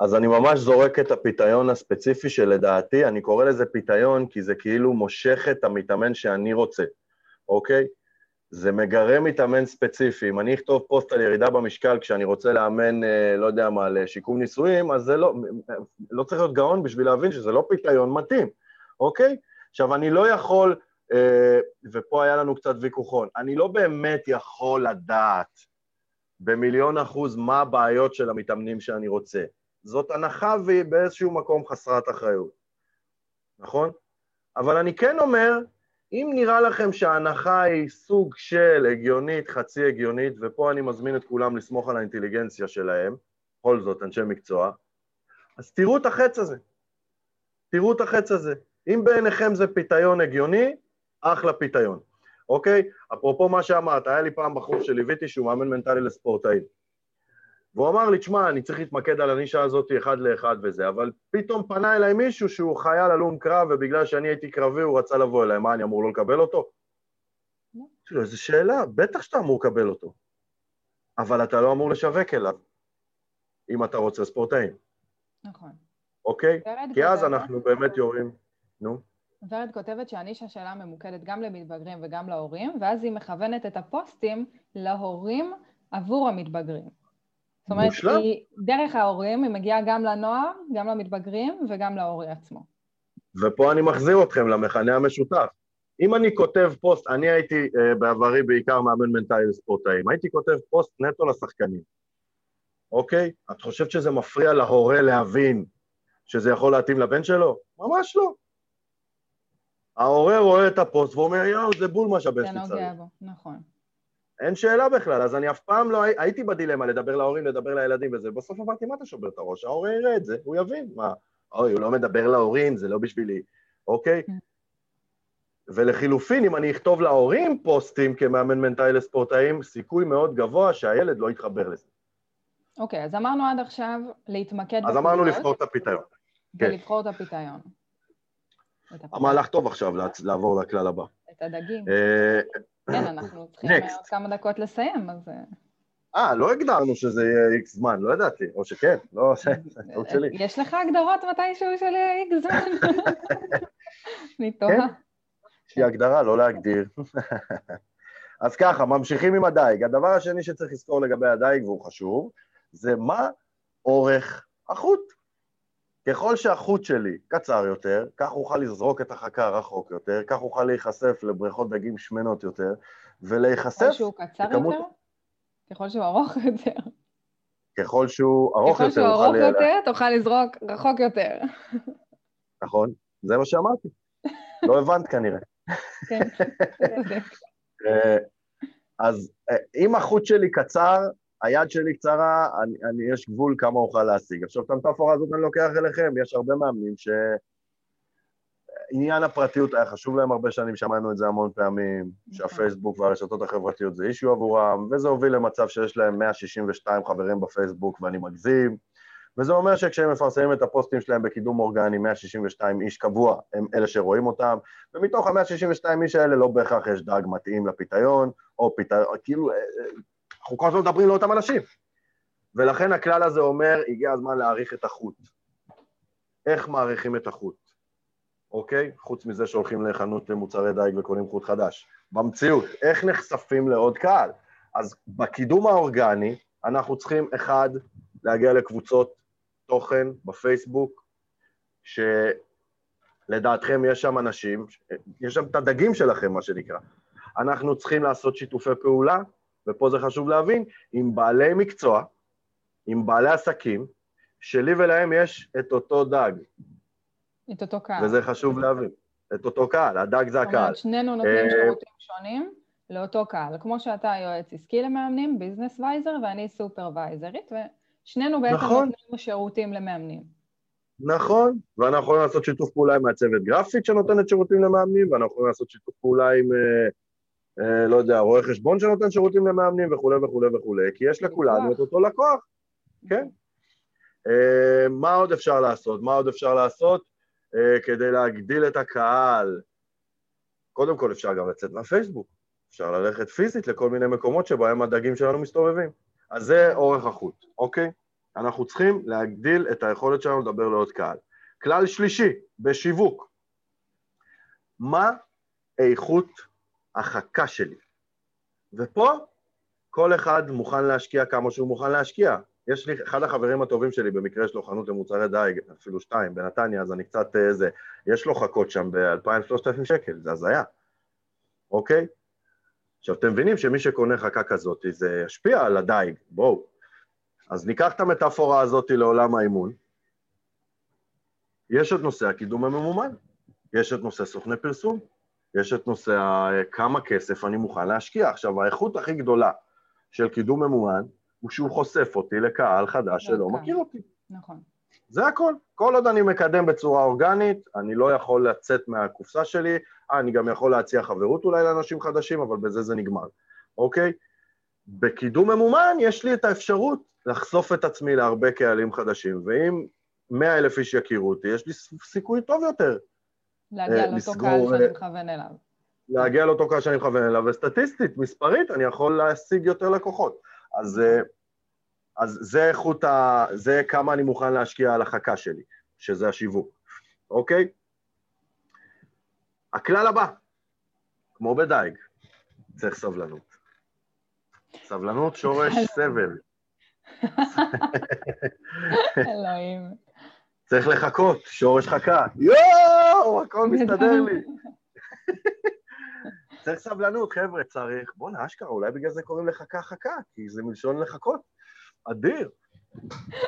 אז אני ממש זורק את הפיתיון הספציפי שלדעתי, אני קורא לזה פיתיון כי זה כאילו מושך את המתאמן שאני רוצה, אוקיי? זה מגרה מתאמן ספציפי. אם אני אכתוב פוסט על ירידה במשקל כשאני רוצה לאמן, אה, לא יודע מה, לשיקום נישואים, אז זה לא, לא צריך להיות גאון בשביל להבין שזה לא פיתיון מתאים, אוקיי? עכשיו, אני לא יכול, אה, ופה היה לנו קצת ויכוחון, אני לא באמת יכול לדעת במיליון אחוז מה הבעיות של המתאמנים שאני רוצה. זאת הנחה והיא באיזשהו מקום חסרת אחריות, נכון? אבל אני כן אומר, אם נראה לכם שההנחה היא סוג של הגיונית, חצי הגיונית, ופה אני מזמין את כולם לסמוך על האינטליגנציה שלהם, בכל זאת, אנשי מקצוע, אז תראו את החץ הזה. תראו את החץ הזה. אם בעיניכם זה פיתיון הגיוני, אחלה פיתיון, אוקיי? אפרופו מה שאמרת, היה לי פעם בחור שליוויתי שהוא מאמן מנטלי לספורטאים. והוא אמר לי, תשמע, אני צריך להתמקד על הנישה הזאת אחד לאחד וזה, אבל פתאום פנה אליי מישהו שהוא חייל הלום קרב, ובגלל שאני הייתי קרבי הוא רצה לבוא אליי, מה, אני אמור לא לקבל אותו? אמרתי לו, איזו שאלה, בטח שאתה אמור לקבל אותו, אבל אתה לא אמור לשווק אליו, אם אתה רוצה ספורטאים. נכון. אוקיי? כי אז אנחנו באמת יורים, נו. ורד כותבת שהנישה שלה ממוקדת גם למתבגרים וגם להורים, ואז היא מכוונת את הפוסטים להורים עבור המתבגרים. זאת אומרת, מושלם. היא דרך ההורים, היא מגיעה גם לנוער, גם למתבגרים וגם להורי עצמו. ופה אני מחזיר אתכם למכנה המשותף. אם אני כותב פוסט, אני הייתי uh, בעברי בעיקר מאמן מנטלי לספורטאים, הייתי כותב פוסט נטו לשחקנים, אוקיי? את חושבת שזה מפריע להורה להבין שזה יכול להתאים לבן שלו? ממש לא. ההורה רואה את הפוסט ואומר, יואו, זה בול מה שהבן שלי צריך. זה נוגע בו, נכון. אין שאלה בכלל, אז אני אף פעם לא הייתי בדילמה לדבר להורים, לדבר לילדים וזה, בסוף אמרתי, מה אתה שובר את הראש? ההורה יראה את זה, הוא יבין, מה, אוי, הוא לא מדבר להורים, זה לא בשבילי, אוקיי? כן. ולחילופין, אם אני אכתוב להורים פוסטים כמאמן מנטלי לספורטאים, סיכוי מאוד גבוה שהילד לא יתחבר לזה. אוקיי, אז אמרנו עד עכשיו להתמקד... אז אמרנו לבחור את הפיתיון. כן. ולבחור את הפיתיון. המהלך טוב עכשיו לעבור לכלל הבא. את הדגים. אה, כן, אנחנו צריכים עוד כמה דקות לסיים, אז... אה. אה, לא הגדרנו שזה יהיה איקס זמן, לא ידעתי, או שכן, לא, זה טעות שלי. יש לך הגדרות מתישהו של איקס זמן? אני תוהה. כן, יש לי הגדרה, לא להגדיר. אז ככה, ממשיכים עם הדייג. הדבר השני שצריך לזכור לגבי הדייג, והוא חשוב, זה מה אורך החוט. ככל שהחוט שלי קצר יותר, כך אוכל לזרוק את החכה רחוק יותר, כך אוכל להיחשף לבריכות דגים שמנות יותר, ולהיחשף... ככל שהוא קצר לכמות... יותר? ככל שהוא ארוך יותר. ככל שהוא ארוך ככל יותר, ככל שהוא ארוך יותר, תוכל לזרוק רחוק יותר. נכון, זה מה שאמרתי. לא הבנת כנראה. כן, אה, אז אה, אם החוט שלי קצר, היד שלי קצרה, אני, אני, יש גבול כמה אוכל להשיג. עכשיו, את המטאפורה הזאת אני לוקח אליכם, יש הרבה מאמנים ש... עניין הפרטיות היה חשוב להם הרבה שנים, שמענו את זה המון פעמים, נכון. שהפייסבוק והרשתות החברתיות זה אישיו עבורם, וזה הוביל למצב שיש להם 162 חברים בפייסבוק, ואני מגזים, וזה אומר שכשהם מפרסמים את הפוסטים שלהם בקידום אורגני, 162 איש קבוע הם אלה שרואים אותם, ומתוך ה-162 איש האלה לא בהכרח יש דג מתאים לפיתיון, או פיתיון, כאילו, אה, אה, אנחנו כל הזמן מדברים לאותם אנשים. ולכן הכלל הזה אומר, הגיע הזמן להעריך את החוט. איך מעריכים את החוט, אוקיי? חוץ מזה שהולכים לחנות למוצרי דייג וקונים חוט חדש. במציאות, איך נחשפים לעוד קהל? אז בקידום האורגני אנחנו צריכים, אחד, להגיע לקבוצות תוכן בפייסבוק, שלדעתכם יש שם אנשים, יש שם את הדגים שלכם, מה שנקרא. אנחנו צריכים לעשות שיתופי פעולה, ופה זה חשוב להבין, עם בעלי מקצוע, עם בעלי עסקים, שלי ולהם יש את אותו דג. את אותו קהל. וזה חשוב להבין. את אותו קהל, הדג זה הקהל. זאת אומרת, שנינו נותנים אה, שירותים שונים לאותו קהל. כמו שאתה יועץ עסקי למאמנים, ביזנס וייזר, ואני סופרוויזרית, ושנינו בעצם נכון. נותנים שירותים למאמנים. נכון, ואנחנו יכולים לעשות שיתוף פעולה עם הצוות גרפית שנותנת שירותים למאמנים, ואנחנו יכולים לעשות שיתוף פעולה עם, אה, לא יודע, רואה חשבון שנותן שירותים למאמנים וכולי וכולי וכולי, כי יש לכולנו את אותו לקוח, כן. אה, מה עוד אפשר לעשות? מה עוד אפשר לעשות אה, כדי להגדיל את הקהל? קודם כל אפשר גם לצאת מהפייסבוק, אפשר ללכת פיזית לכל מיני מקומות שבהם הדגים שלנו מסתובבים. אז זה אורך החוט, אוקיי? אנחנו צריכים להגדיל את היכולת שלנו לדבר לעוד קהל. כלל שלישי, בשיווק, מה איכות החכה שלי? ופה כל אחד מוכן להשקיע כמה שהוא מוכן להשקיע. יש לי, אחד החברים הטובים שלי, במקרה יש לו חנות למוצרי דייג, אפילו שתיים, בנתניה, אז אני קצת איזה, אה, יש לו חכות שם ב-2,000-3,000 שקל, זה הזיה, אוקיי? עכשיו, אתם מבינים שמי שקונה חכה כזאת, זה ישפיע על הדייג, בואו. אז ניקח את המטאפורה הזאת לעולם האימון. יש את נושא הקידום הממומן, יש את נושא סוכני פרסום, יש את נושא כמה כסף אני מוכן להשקיע. עכשיו, האיכות הכי גדולה של קידום ממומן, הוא שהוא חושף אותי לקהל חדש שלא נכון. מכיר אותי. נכון. זה הכל. כל עוד אני מקדם בצורה אורגנית, אני לא יכול לצאת מהקופסה שלי, אה, אני גם יכול להציע חברות אולי לאנשים חדשים, אבל בזה זה נגמר, אוקיי? בקידום ממומן יש לי את האפשרות לחשוף את עצמי להרבה קהלים חדשים, ואם מאה אלף איש יכירו אותי, יש לי סיכוי טוב יותר. להגיע אה, לאותו קהל שאני מכוון אליו. להגיע לאותו קהל שאני מכוון אליו, וסטטיסטית, מספרית, אני יכול להשיג יותר לקוחות. אז, אה, אז זה איכות ה... זה כמה אני מוכן להשקיע על החכה שלי, שזה השיווק, אוקיי? הכלל הבא, כמו בדייג, צריך סבלנות. סבלנות שורש סבל. אלוהים. צריך לחכות, שורש חכה. יואו, הכל מסתדר לי. צריך סבלנות, חבר'ה, צריך... בואנה, אשכרה, אולי בגלל זה קוראים לחכה חכה, כי זה מלשון לחכות. אדיר.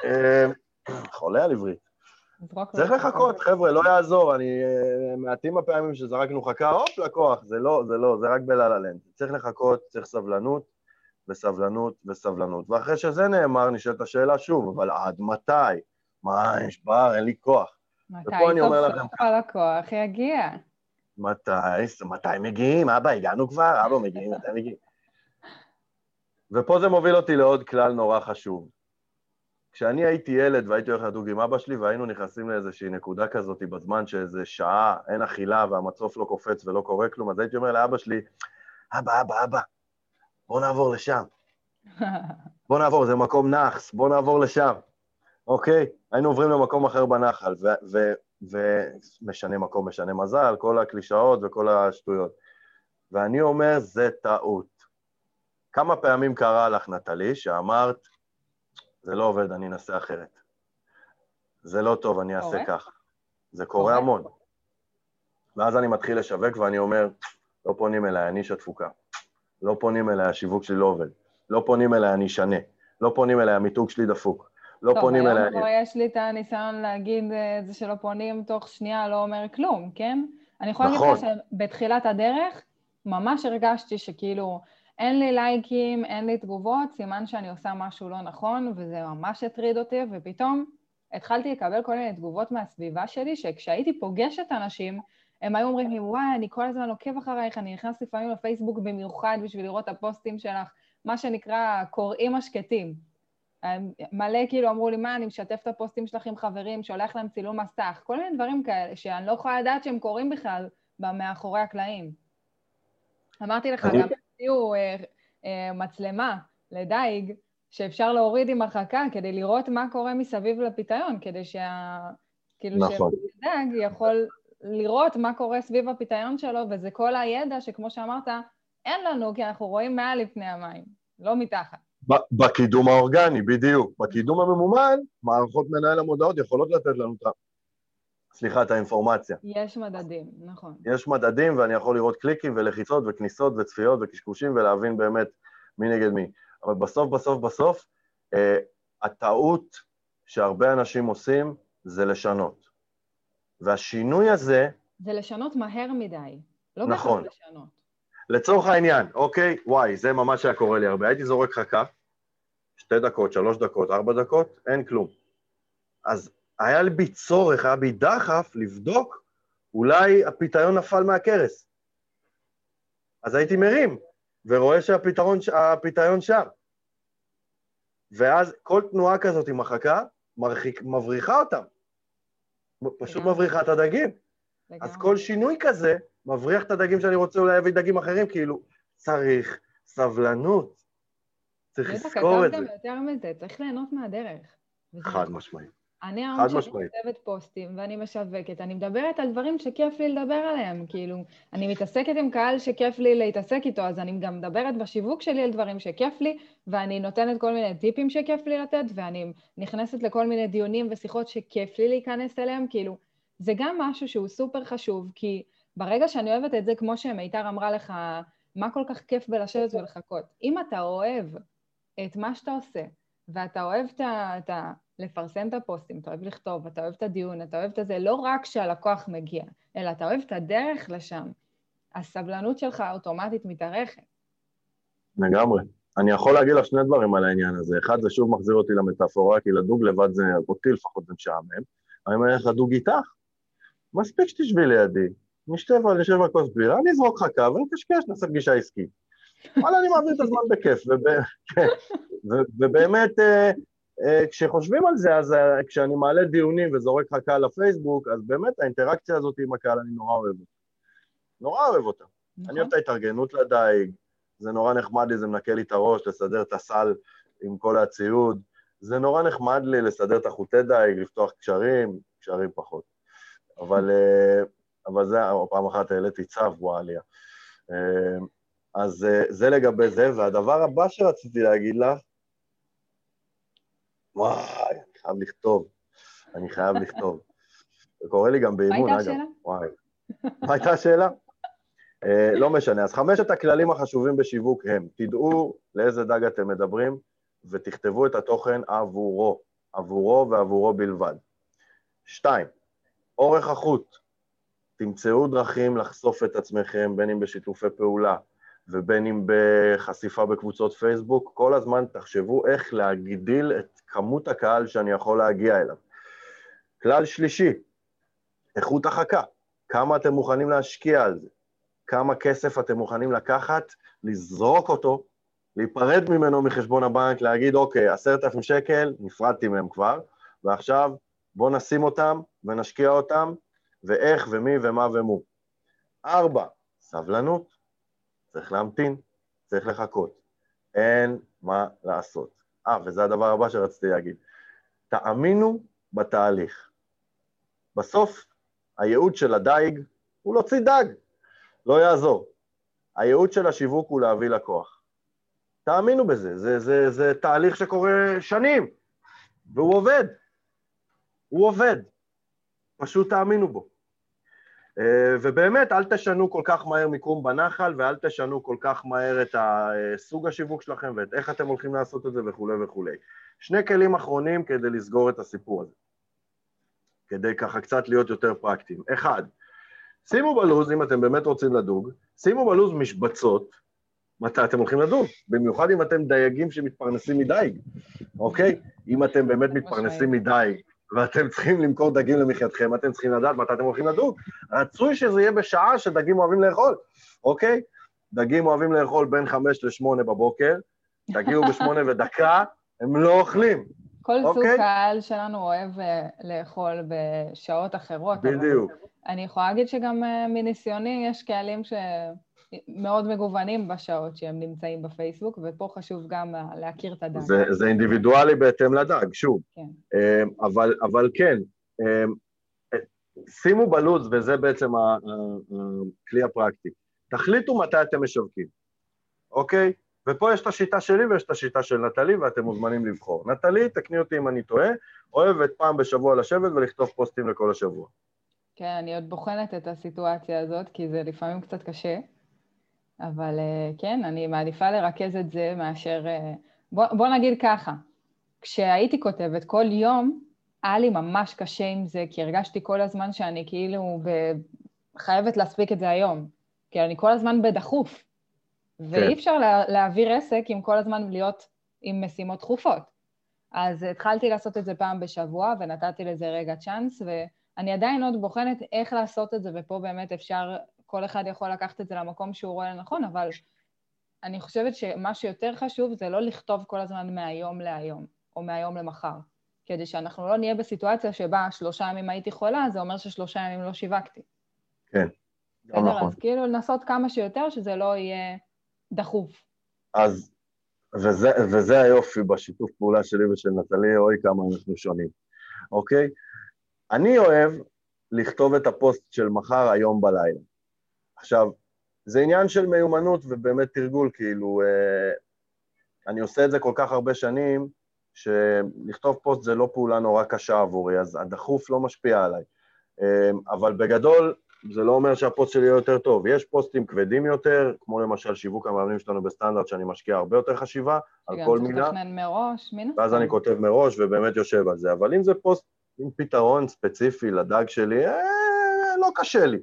אה, חולה על עברית. צריך לחכות, חבר'ה, לא יעזור, אני... אה, מעטים הפעמים שזרקנו חכה, הופ, לקוח, זה לא, זה לא, זה רק בלה-לה-לנד. צריך לחכות, צריך סבלנות, וסבלנות וסבלנות. ואחרי שזה נאמר, נשאלת השאלה שוב, אבל עד מתי? מה, נשבר, אין לי כוח. מתי סוף סוף הלקוח יגיע? מתי, מתי מגיעים? אבא, הגענו כבר? אבא, מגיעים, מתי מגיעים? ופה זה מוביל אותי לעוד כלל נורא חשוב. כשאני הייתי ילד והייתי הולך לדוג עם אבא שלי והיינו נכנסים לאיזושהי נקודה כזאת בזמן שאיזה שעה אין אכילה והמצוף לא קופץ ולא קורה כלום, אז הייתי אומר לאבא שלי, אבא, אבא, אבא, בוא נעבור לשם. בוא נעבור, זה מקום נאחס, בוא נעבור לשם. אוקיי? היינו עוברים למקום אחר בנחל, ומשנה מקום, משנה מזל, כל הקלישאות וכל השטויות. ואני אומר, זה טעות. כמה פעמים קרה לך, נטלי, שאמרת, זה לא עובד, אני אנסה אחרת. זה לא טוב, אני אעשה כך. זה קורה המון. ואז אני מתחיל לשווק ואני אומר, לא פונים אליי, אני איש התפוקה. לא פונים אליי, השיווק שלי לא עובד. לא פונים אליי, אני אשנה. לא פונים אליי, המיתוג שלי דפוק. לא פונים אליי. טוב, היום יש לי את הניסיון להגיד אה, את זה שלא פונים תוך שנייה לא אומר כלום, כן? אני יכולה להגיד לך נכון. שבתחילת הדרך ממש הרגשתי שכאילו אין לי לייקים, אין לי תגובות, סימן שאני עושה משהו לא נכון, וזה ממש הטריד אותי, ופתאום התחלתי לקבל כל מיני תגובות מהסביבה שלי, שכשהייתי פוגשת אנשים, הם היו אומרים לי, וואי, אני כל הזמן עוקב אחרייך, אני נכנס לפעמים לפייסבוק במיוחד בשביל לראות את הפוסטים שלך, מה שנקרא קוראים השקטים. מלא כאילו אמרו לי, מה, אני משתף את הפוסטים שלך עם חברים, שולח להם צילום מסך, כל מיני דברים כאלה שאני לא יכולה לדעת שהם קורים בכלל מאחורי הקלעים. אמרתי לך, גם הציעו אה, אה, מצלמה לדייג, שאפשר להוריד עם הרחקה כדי לראות מה קורה מסביב לפיתיון, כדי שה... כאילו נכון. שהדג יכול לראות מה קורה סביב הפיתיון שלו, וזה כל הידע שכמו שאמרת, אין לנו, כי אנחנו רואים מעל לפני המים, לא מתחת. בקידום האורגני, בדיוק. בקידום הממומן, מערכות מנהל המודעות יכולות לתת לנו את ה... סליחה, את האינפורמציה. יש מדדים, נכון. יש מדדים, ואני יכול לראות קליקים ולחיצות וכניסות וצפיות וקשקושים ולהבין באמת מי נגד מי. אבל בסוף, בסוף, בסוף, אה, הטעות שהרבה אנשים עושים זה לשנות. והשינוי הזה... זה לשנות מהר מדי. לא נכון. לשנות. לצורך העניין, אוקיי, וואי, זה ממש היה קורה לי הרבה. הייתי זורק חכה, שתי דקות, שלוש דקות, ארבע דקות, אין כלום. אז היה בי צורך, היה בי דחף לבדוק, אולי הפיתיון נפל מהכרס. אז הייתי מרים, ורואה שהפיתיון שם. ואז כל תנועה כזאת עם החכה, מרחיק, מבריחה אותם. פשוט מבריחה את הדגים. אז כל שינוי כזה מבריח את הדגים שאני רוצה אולי להביא דגים אחרים, כאילו, צריך סבלנות. צריך לזכור את זה. כתבתם יותר מזה, צריך ליהנות מהדרך. חד משמעית. אני היום שאני כותבת פוסטים ואני משווקת, אני מדברת על דברים שכיף לי לדבר עליהם, כאילו, אני מתעסקת עם קהל שכיף לי להתעסק איתו, אז אני גם מדברת בשיווק שלי על דברים שכיף לי, ואני נותנת כל מיני טיפים שכיף לי לתת, ואני נכנסת לכל מיני דיונים ושיחות שכיף לי להיכנס אליהם, כאילו, זה גם משהו שהוא סופר חשוב, כי ברגע שאני אוהבת את זה, כמו שמיתר אמרה לך, מה כל כך כיף בלשבת ולחכות? אם אתה אוהב את מה שאתה עושה, ואתה אוהב את ה... לפרסם את הפוסטים, אתה אוהב לכתוב, אתה אוהב את הדיון, אתה אוהב את זה, לא רק כשהלקוח מגיע, אלא אתה אוהב את הדרך לשם. הסבלנות שלך אוטומטית מתארכת. לגמרי. אני יכול להגיד לך שני דברים על העניין הזה. אחד, זה שוב מחזיר אותי למטאפורה, כי לדוג לבד זה, אותי לפחות זה משעמם. אני אומר לך, לדוג איתך. מספיק שתשבי לידי, נשתה ונשב על כוס בירה, אני אזרוק לך קו ונקשקש, נעשה פגישה עסקית. וואלה, אני מעביר את הזמן בכיף. ובאמת, אה, אה, כשחושבים על זה, אז אה, כשאני מעלה דיונים וזורק לך קהל לפייסבוק, אז באמת האינטראקציה הזאת עם הקהל, אני נורא אוהב אותה. נורא אוהב אותה. נכון. אני אוהב את ההתארגנות לדייג, זה נורא נחמד לי, זה מנקה לי את הראש, לסדר את הסל עם כל הציוד. זה נורא נחמד לי לסדר את החוטי דייג, לפתוח קשרים, קשרים פחות. אבל, אבל זה, פעם אחת העליתי צו, וואליה. אז זה לגבי זה, והדבר הבא שרציתי להגיד לך, וואי, אני חייב לכתוב. אני חייב לכתוב. זה קורה לי גם באימון, אגב. מה הייתה השאלה? וואי. מה הייתה השאלה? לא משנה. אז חמשת הכללים החשובים בשיווק הם, תדעו לאיזה דג אתם מדברים, ותכתבו את התוכן עבורו, עבורו ועבורו בלבד. שתיים, אורך החוט. תמצאו דרכים לחשוף את עצמכם, בין אם בשיתופי פעולה, ובין אם בחשיפה בקבוצות פייסבוק, כל הזמן תחשבו איך להגדיל את כמות הקהל שאני יכול להגיע אליו. כלל שלישי, איכות החכה, כמה אתם מוכנים להשקיע על זה, כמה כסף אתם מוכנים לקחת, לזרוק אותו, להיפרד ממנו מחשבון הבנק, להגיד, אוקיי, עשרת אלפים שקל, נפרדתי מהם כבר, ועכשיו בואו נשים אותם ונשקיע אותם, ואיך ומי ומה ומו. ארבע, סבלנות. צריך להמתין, צריך לחכות. אין מה לעשות. אה, וזה הדבר הבא שרציתי להגיד. תאמינו בתהליך. בסוף, הייעוד של הדייג הוא להוציא דג, לא יעזור. הייעוד של השיווק הוא להביא לקוח. תאמינו בזה, זה, זה, זה תהליך שקורה שנים, והוא עובד. הוא עובד. פשוט תאמינו בו. אה, ובאמת, אל תשנו כל כך מהר מיקום בנחל, ואל תשנו כל כך מהר את סוג השיווק שלכם ואת איך אתם הולכים לעשות את זה וכולי וכולי. שני כלים אחרונים כדי לסגור את הסיפור הזה, כדי ככה קצת להיות יותר פרקטיים. אחד, שימו בלוז, אם אתם באמת רוצים לדוג, שימו בלוז משבצות, מתי אתם הולכים לדוג, במיוחד אם אתם דייגים שמתפרנסים מדייג, אוקיי? אם אתם באמת מתפרנסים מדייג, ואתם צריכים למכור דגים למחייתכם, אתם צריכים לדעת מתי אתם הולכים לדוג. רצוי שזה יהיה בשעה שדגים אוהבים לאכול, אוקיי? דגים אוהבים לאכול בין חמש לשמונה בבוקר, תגיעו בשמונה ודקה, הם לא אוכלים. כל אוקיי? סוג קהל שלנו אוהב אה, לאכול בשעות אחרות. בדיוק. אני יכולה להגיד שגם אה, מניסיוני יש קהלים ש... מאוד מגוונים בשעות שהם נמצאים בפייסבוק, ופה חשוב גם להכיר את הדג. זה, זה אינדיבידואלי בהתאם לדג, שוב. כן. אמ, אבל, אבל כן, אמ, שימו בלו"ז, וזה בעצם הכלי הפרקטי. תחליטו מתי אתם משווקים, אוקיי? ופה יש את השיטה שלי ויש את השיטה של נטלי, ואתם מוזמנים לבחור. נטלי, תקני אותי אם אני טועה, אוהבת פעם בשבוע לשבת ולכתוב פוסטים לכל השבוע. כן, אני עוד בוחנת את הסיטואציה הזאת, כי זה לפעמים קצת קשה, אבל אה, כן, אני מעדיפה לרכז את זה מאשר... אה, בוא, בוא נגיד ככה, כשהייתי כותבת כל יום, היה לי ממש קשה עם זה, כי הרגשתי כל הזמן שאני כאילו ב... חייבת להספיק את זה היום. כי אני כל הזמן בדחוף. ואי כן. אפשר לה, להעביר עסק עם כל הזמן להיות עם משימות דחופות. אז התחלתי לעשות את זה פעם בשבוע, ונתתי לזה רגע צ'אנס, ואני עדיין עוד בוחנת איך לעשות את זה, ופה באמת אפשר, כל אחד יכול לקחת את זה למקום שהוא רואה לנכון, אבל אני חושבת שמה שיותר חשוב זה לא לכתוב כל הזמן מהיום להיום, או מהיום למחר. כדי שאנחנו לא נהיה בסיטואציה שבה שלושה ימים הייתי חולה, זה אומר ששלושה ימים לא שיווקתי. כן, גם נכון. אז כאילו לנסות כמה שיותר שזה לא יהיה דחוף. אז, וזה, וזה היופי בשיתוף פעולה שלי ושל נטלי, אוי כמה אנחנו שונים, אוקיי? אני אוהב לכתוב את הפוסט של מחר היום בלילה. עכשיו, זה עניין של מיומנות ובאמת תרגול, כאילו, אה, אני עושה את זה כל כך הרבה שנים, שלכתוב פוסט זה לא פעולה נורא קשה עבורי, אז הדחוף לא משפיע עליי. אמ, אבל בגדול, זה לא אומר שהפוסט שלי יהיה יותר טוב. יש פוסטים כבדים יותר, כמו למשל שיווק המאמנים שלנו בסטנדרט, שאני משקיע הרבה יותר חשיבה על כל מילה. גם צריך לתכנן מראש, מן ואז אני כותב מראש ובאמת יושב על זה. אבל אם זה פוסט עם פתרון ספציפי לדג שלי, אה, לא קשה לי.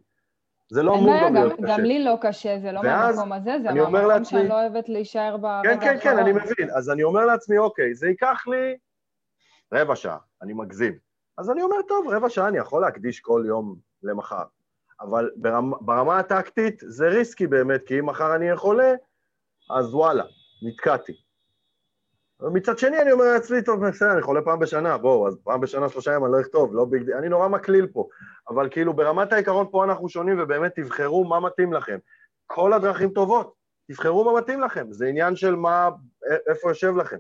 זה לא אמור גם להיות קשה. גם לי לא קשה, זה לא מהמקום הזה, זה מהמקום שאני לא אוהבת להישאר האחרון. כן, כן, כן, אני מבין. אז אני אומר לעצמי, אוקיי, זה ייקח לי רבע שעה, אני מגזים. אז אני אומר, טוב, רבע שעה אני יכול להקדיש כל יום למחר. אבל ברמה, ברמה הטקטית זה ריסקי באמת, כי אם מחר אני אהיה חולה, אז וואלה, נתקעתי. ומצד שני אני אומר לעצמי, טוב, בסדר, אני חולה פעם בשנה, בואו, אז פעם בשנה, שלושה ימים אני לא אכתוב, לא ביג... אני נורא מקליל פה, אבל כאילו ברמת העיקרון פה אנחנו שונים, ובאמת תבחרו מה מתאים לכם. כל הדרכים טובות, תבחרו מה מתאים לכם, זה עניין של מה, איפה יושב לכם.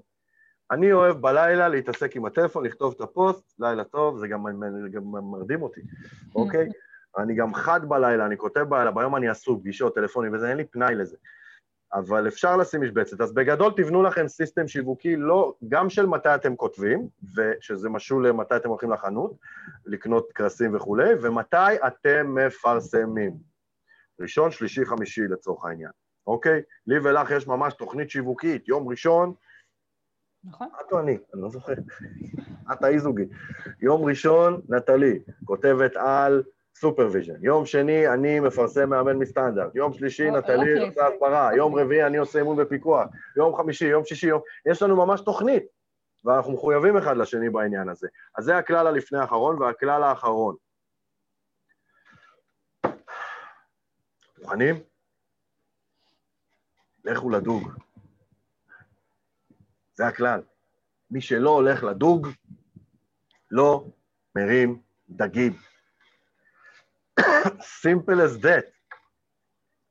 אני אוהב בלילה להתעסק עם הטלפון, לכתוב את הפוסט, לילה טוב, זה גם, גם מרדים אותי, אוקיי? אני גם חד בלילה, אני כותב בלילה, ביום אני עסוק, פגישות, טלפונים וזה, אין לי פנאי לזה. אבל אפשר לשים משבצת. אז בגדול תבנו לכם system שיווקי, לא, גם של מתי אתם כותבים, ושזה משול למתי אתם הולכים לחנות, לקנות קרסים וכולי, ומתי אתם מפרסמים. ראשון, שלישי, חמישי לצורך העניין, אוקיי? לי ולך יש ממש תוכנית שיווקית, יום ראשון, נכון. את או אני, אני לא זוכר. את האי-זוגי. יום ראשון, נטלי, כותבת על supervision. יום שני, אני מפרסם מאמן מסטנדרט. יום שלישי, נטלי אוקיי. עושה הסברה. יום רביעי, אני עושה אימון בפיקוח. יום חמישי, יום שישי, יום... יש לנו ממש תוכנית, ואנחנו מחויבים אחד לשני בעניין הזה. אז זה הכלל הלפני האחרון, והכלל האחרון. מוכנים? לכו לדוג. זה הכלל. מי שלא הולך לדוג, לא מרים דגים. Simple as that.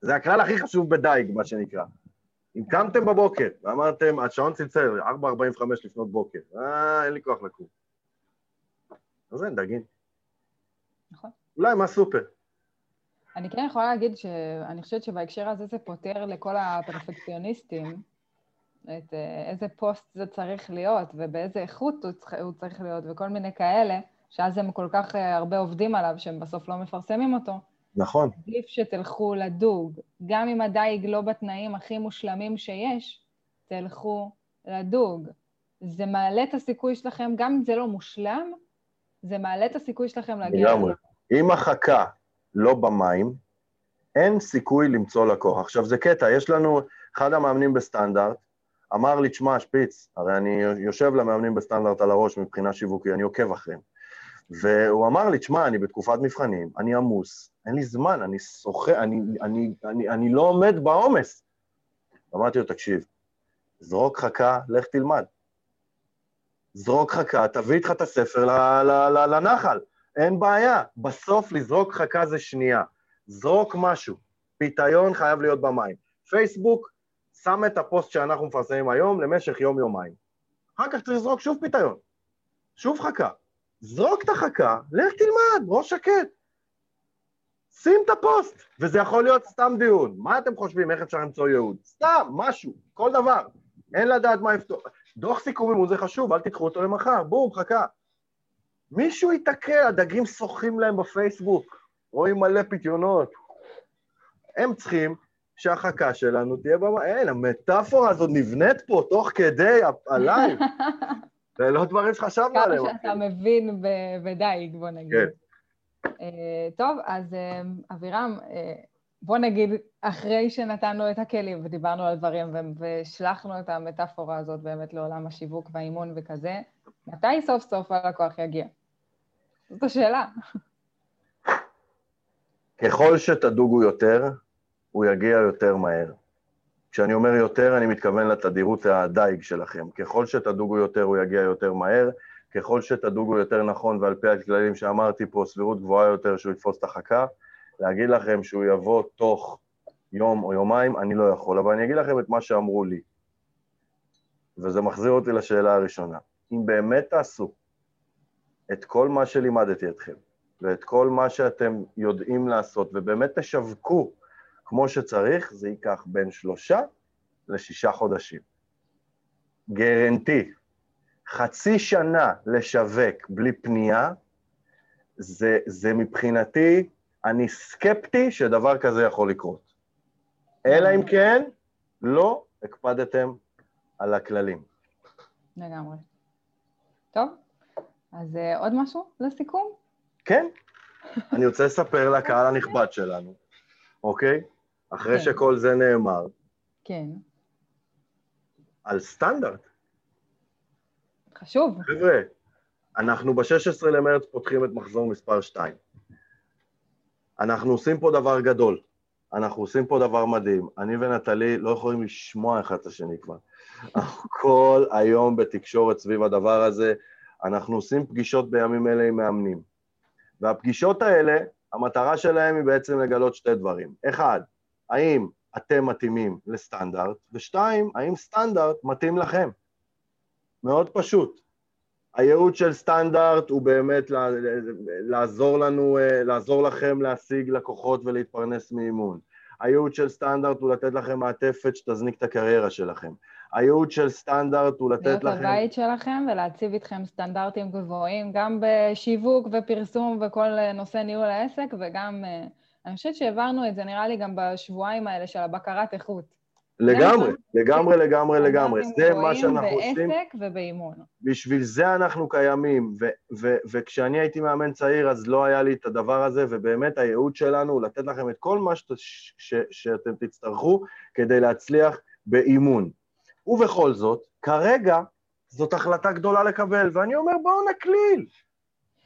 זה הכלל הכי חשוב בדייג, מה שנקרא. אם קמתם בבוקר ואמרתם, השעון צלצל, 4.45 לפנות בוקר, אה, אין לי כוח לקום. אז אין דגים. נכון. אולי מה סופר. אני כן יכולה להגיד שאני חושבת שבהקשר הזה זה פותר לכל הפרפקציוניסטים את אה, איזה פוסט זה צריך להיות ובאיזה איכות הוא צריך להיות וכל מיני כאלה. שאז הם כל כך אה, הרבה עובדים עליו, שהם בסוף לא מפרסמים אותו. נכון. עדיף שתלכו לדוג. גם אם הדייג לא בתנאים הכי מושלמים שיש, תלכו לדוג. זה מעלה את הסיכוי שלכם, גם אם זה לא מושלם, זה מעלה את הסיכוי שלכם להגיע... לגמרי. אם החכה לא במים, אין סיכוי למצוא לקוח. עכשיו, זה קטע, יש לנו, אחד המאמנים בסטנדרט, אמר לי, תשמע, שפיץ, הרי אני יושב למאמנים בסטנדרט על הראש מבחינה שיווקית, אני עוקב אחריהם. והוא אמר לי, תשמע, אני בתקופת מבחנים, אני עמוס, אין לי זמן, אני שוחה, אני, אני, אני, אני לא עומד בעומס. אמרתי לו, תקשיב, זרוק חכה, לך תלמד. זרוק חכה, תביא איתך את הספר ל, ל, ל, לנחל, אין בעיה. בסוף לזרוק חכה זה שנייה. זרוק משהו, פיתיון חייב להיות במים. פייסבוק שם את הפוסט שאנחנו מפרסמים היום למשך יום-יומיים. אחר כך צריך לזרוק שוב פיתיון, שוב חכה. זרוק את החכה, לך תלמד, ראש שקט. שים את הפוסט, וזה יכול להיות סתם דיון. מה אתם חושבים, איך אפשר למצוא ייעוד? סתם, משהו, כל דבר. אין לדעת מה יפתור. דוח סיכומים הוא זה חשוב, אל תיקחו אותו למחר, בום, חכה. מישהו ייתקע, הדגים שוחים להם בפייסבוק, רואים מלא פיתיונות. הם צריכים שהחכה שלנו תהיה במה... אין, המטאפורה הזאת נבנית פה תוך כדי הלייב. זה לא דברים שחשבנו עליהם. כמה שאתה מבין בדייג, בוא נגיד. כן. Uh, טוב, אז uh, אבירם, uh, בוא נגיד, אחרי שנתנו את הכלים ודיברנו על דברים והשלכנו את המטאפורה הזאת באמת לעולם השיווק והאימון וכזה, מתי סוף סוף הלקוח יגיע? זאת השאלה. ככל שתדוגו יותר, הוא יגיע יותר מהר. כשאני אומר יותר, אני מתכוון לתדירות הדייג שלכם. ככל שתדוגו יותר, הוא יגיע יותר מהר. ככל שתדוגו יותר נכון, ועל פי הכללים שאמרתי פה, סבירות גבוהה יותר שהוא יתפוס את החכה. להגיד לכם שהוא יבוא תוך יום או יומיים, אני לא יכול, אבל אני אגיד לכם את מה שאמרו לי. וזה מחזיר אותי לשאלה הראשונה. אם באמת תעשו את כל מה שלימדתי אתכם, ואת כל מה שאתם יודעים לעשות, ובאמת תשווקו כמו שצריך, זה ייקח בין שלושה לשישה חודשים. גרנטי. חצי שנה לשווק בלי פנייה, זה, זה מבחינתי, אני סקפטי שדבר כזה יכול לקרות. אלא אם כן, לא הקפדתם על הכללים. לגמרי. טוב, אז uh, עוד משהו לסיכום? כן. אני רוצה לספר לקהל הנכבד שלנו, אוקיי? אחרי כן. שכל זה נאמר. כן. על סטנדרט. חשוב. חבר'ה, אנחנו ב-16 למרץ פותחים את מחזור מספר 2. אנחנו עושים פה דבר גדול. אנחנו עושים פה דבר מדהים. אני ונטלי לא יכולים לשמוע אחד את השני כבר. כל היום בתקשורת סביב הדבר הזה. אנחנו עושים פגישות בימים אלה עם מאמנים. והפגישות האלה, המטרה שלהם היא בעצם לגלות שתי דברים. אחד, האם אתם מתאימים לסטנדרט, ושתיים, האם סטנדרט מתאים לכם. מאוד פשוט. הייעוד של סטנדרט הוא באמת לעזור לנו, לעזור לכם להשיג לקוחות ולהתפרנס מאימון. הייעוד של סטנדרט הוא לתת לכם מעטפת שתזניק את הקריירה שלכם. הייעוד של סטנדרט הוא לתת להיות לכם... להיות בבית שלכם ולהציב איתכם סטנדרטים גבוהים, גם בשיווק ופרסום וכל נושא ניהול העסק, וגם אה, אני חושבת שהעברנו את זה, נראה לי, גם בשבועיים האלה של הבקרת איכות. לגמרי, לגמרי, לגמרי, לגמרי. זה מה שאנחנו עושים. בעסק ובאימון. בשביל זה אנחנו קיימים, וכשאני הייתי מאמן צעיר אז לא היה לי את הדבר הזה, ובאמת הייעוד שלנו הוא לתת לכם את כל מה שאתם תצטרכו כדי להצליח באימון. ובכל זאת, כרגע זאת החלטה גדולה לקבל, ואני אומר בואו נקליל,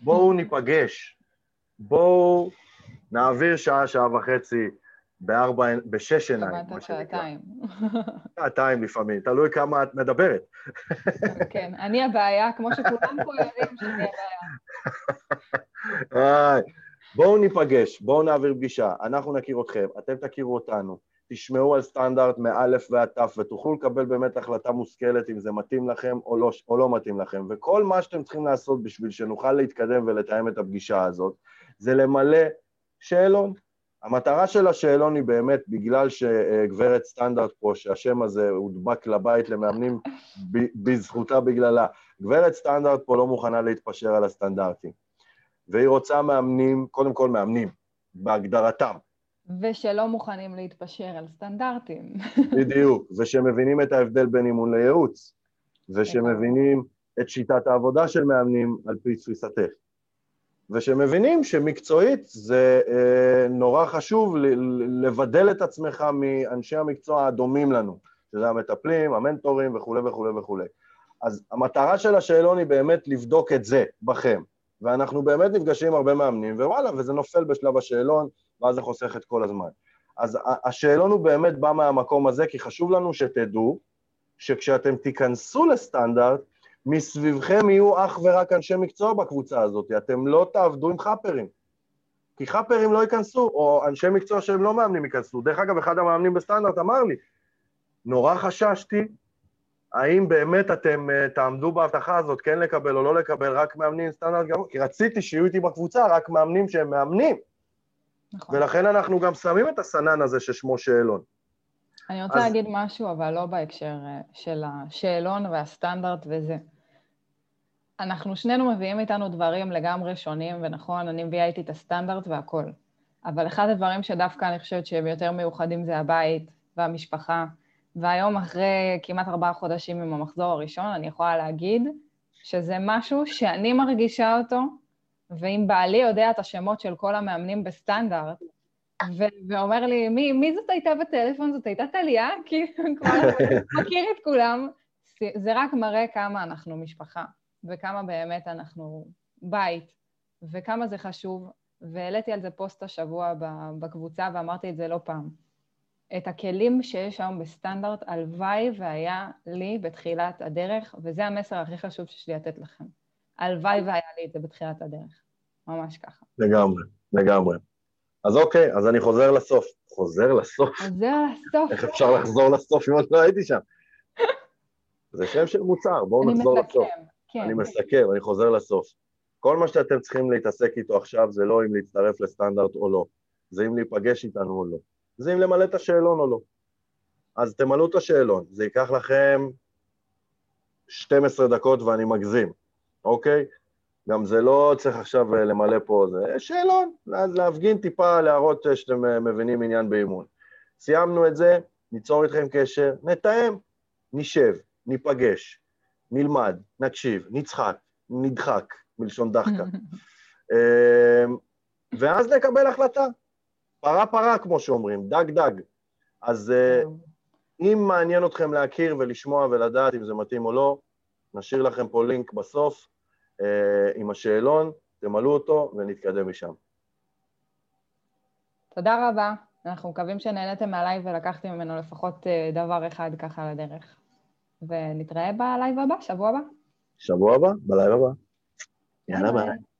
בואו ניפגש, בואו נעביר שעה, שעה וחצי בארבע, בשש עיניים, מה שנקרא. שעתיים. שעתיים לפעמים, תלוי כמה את מדברת. כן, אני הבעיה, כמו שכולם פה יודעים שאני הבעיה. בואו ניפגש, בואו נעביר פגישה, אנחנו נכיר אתכם, אתם תכירו אותנו, תשמעו על סטנדרט מאלף ועד תף ותוכלו לקבל באמת החלטה מושכלת אם זה מתאים לכם או לא, או לא מתאים לכם. וכל מה שאתם צריכים לעשות בשביל שנוכל להתקדם ולתאם את הפגישה הזאת, זה למלא שאלון. המטרה של השאלון היא באמת, בגלל שגברת סטנדרט פה, שהשם הזה הודבק לבית למאמנים בזכותה בגללה, גברת סטנדרט פה לא מוכנה להתפשר על הסטנדרטים. והיא רוצה מאמנים, קודם כל מאמנים, בהגדרתם. ושלא מוכנים להתפשר על סטנדרטים. בדיוק, ושמבינים את ההבדל בין אימון לייעוץ, ושמבינים את שיטת העבודה של מאמנים על פי תפיסתך. ושמבינים שמקצועית זה אה, נורא חשוב לבדל את עצמך מאנשי המקצוע הדומים לנו, שזה המטפלים, המנטורים וכולי וכולי וכולי. אז המטרה של השאלון היא באמת לבדוק את זה בכם, ואנחנו באמת נפגשים עם הרבה מאמנים, ווואלה, וזה נופל בשלב השאלון, ואז זה חוסך את כל הזמן. אז השאלון הוא באמת בא מהמקום הזה, כי חשוב לנו שתדעו שכשאתם תיכנסו לסטנדרט, מסביבכם יהיו אך ורק אנשי מקצוע בקבוצה הזאת, אתם לא תעבדו עם חאפרים. כי חאפרים לא ייכנסו, או אנשי מקצוע שהם לא מאמנים ייכנסו. דרך אגב, אחד המאמנים בסטנדרט אמר לי, נורא חששתי, האם באמת אתם uh, תעמדו בהבטחה הזאת, כן לקבל או לא לקבל, רק מאמנים סטנדרט גמור, כי רציתי שיהיו איתי בקבוצה רק מאמנים שהם מאמנים. נכון. ולכן אנחנו גם שמים את הסנן הזה ששמו שאלון. אני רוצה אז- להגיד משהו, אבל לא בהקשר אה, של השאלון והסטנדרט וזה. אנחנו שנינו מביאים איתנו דברים לגמרי שונים, ונכון, אני מביאה איתי את הסטנדרט והכל. אבל אחד הדברים שדווקא אני חושבת שהם יותר מיוחדים זה הבית והמשפחה. והיום, אחרי כמעט ארבעה חודשים עם המחזור הראשון, אני יכולה להגיד שזה משהו שאני מרגישה אותו, ואם בעלי יודע את השמות של כל המאמנים בסטנדרט, ו- ואומר לי, מי, מי זאת הייתה בטלפון? זאת הייתה טליה? כאילו, כבר מכיר את כולם. זה רק מראה כמה אנחנו משפחה, וכמה באמת אנחנו בית, וכמה זה חשוב. והעליתי על זה פוסט השבוע בקבוצה, ואמרתי את זה לא פעם. את הכלים שיש היום בסטנדרט, הלוואי והיה לי בתחילת הדרך, וזה המסר הכי חשוב שיש לי לתת לכם. הלוואי והיה לי את זה בתחילת הדרך. ממש ככה. לגמרי, לגמרי. אז אוקיי, אז אני חוזר לסוף. חוזר לסוף? חוזר לסוף. איך אפשר לחזור לסוף אם עוד לא הייתי שם? זה שם של מוצר, בואו אני נחזור לסוף. מסכם, כן. אני מסכם, אני חוזר לסוף. כל מה שאתם צריכים להתעסק איתו עכשיו זה לא אם להצטרף לסטנדרט או לא, זה אם להיפגש איתנו או לא, זה אם למלא את השאלון או לא. אז תמלאו את השאלון, זה ייקח לכם 12 דקות ואני מגזים, אוקיי? גם זה לא צריך עכשיו אה, למלא פה, זה שאלון, אז להפגין טיפה, להראות אה, שאתם אה, מבינים עניין באימון. סיימנו את זה, ניצור איתכם קשר, נתאם, נשב, ניפגש, נלמד, נקשיב, נצחק, נדחק, מלשון דחקה. אמ, ואז נקבל החלטה. פרה פרה, כמו שאומרים, דג דג. אז אה, אם מעניין אתכם להכיר ולשמוע ולדעת אם זה מתאים או לא, נשאיר לכם פה לינק בסוף אה, עם השאלון, תמלאו אותו ונתקדם משם. תודה רבה. אנחנו מקווים שנהניתם מהלייב ולקחתם ממנו לפחות אה, דבר אחד ככה לדרך. ונתראה בלייב הבא, שבוע הבא. שבוע הבא, בלילה הבא. יאללה. ביי.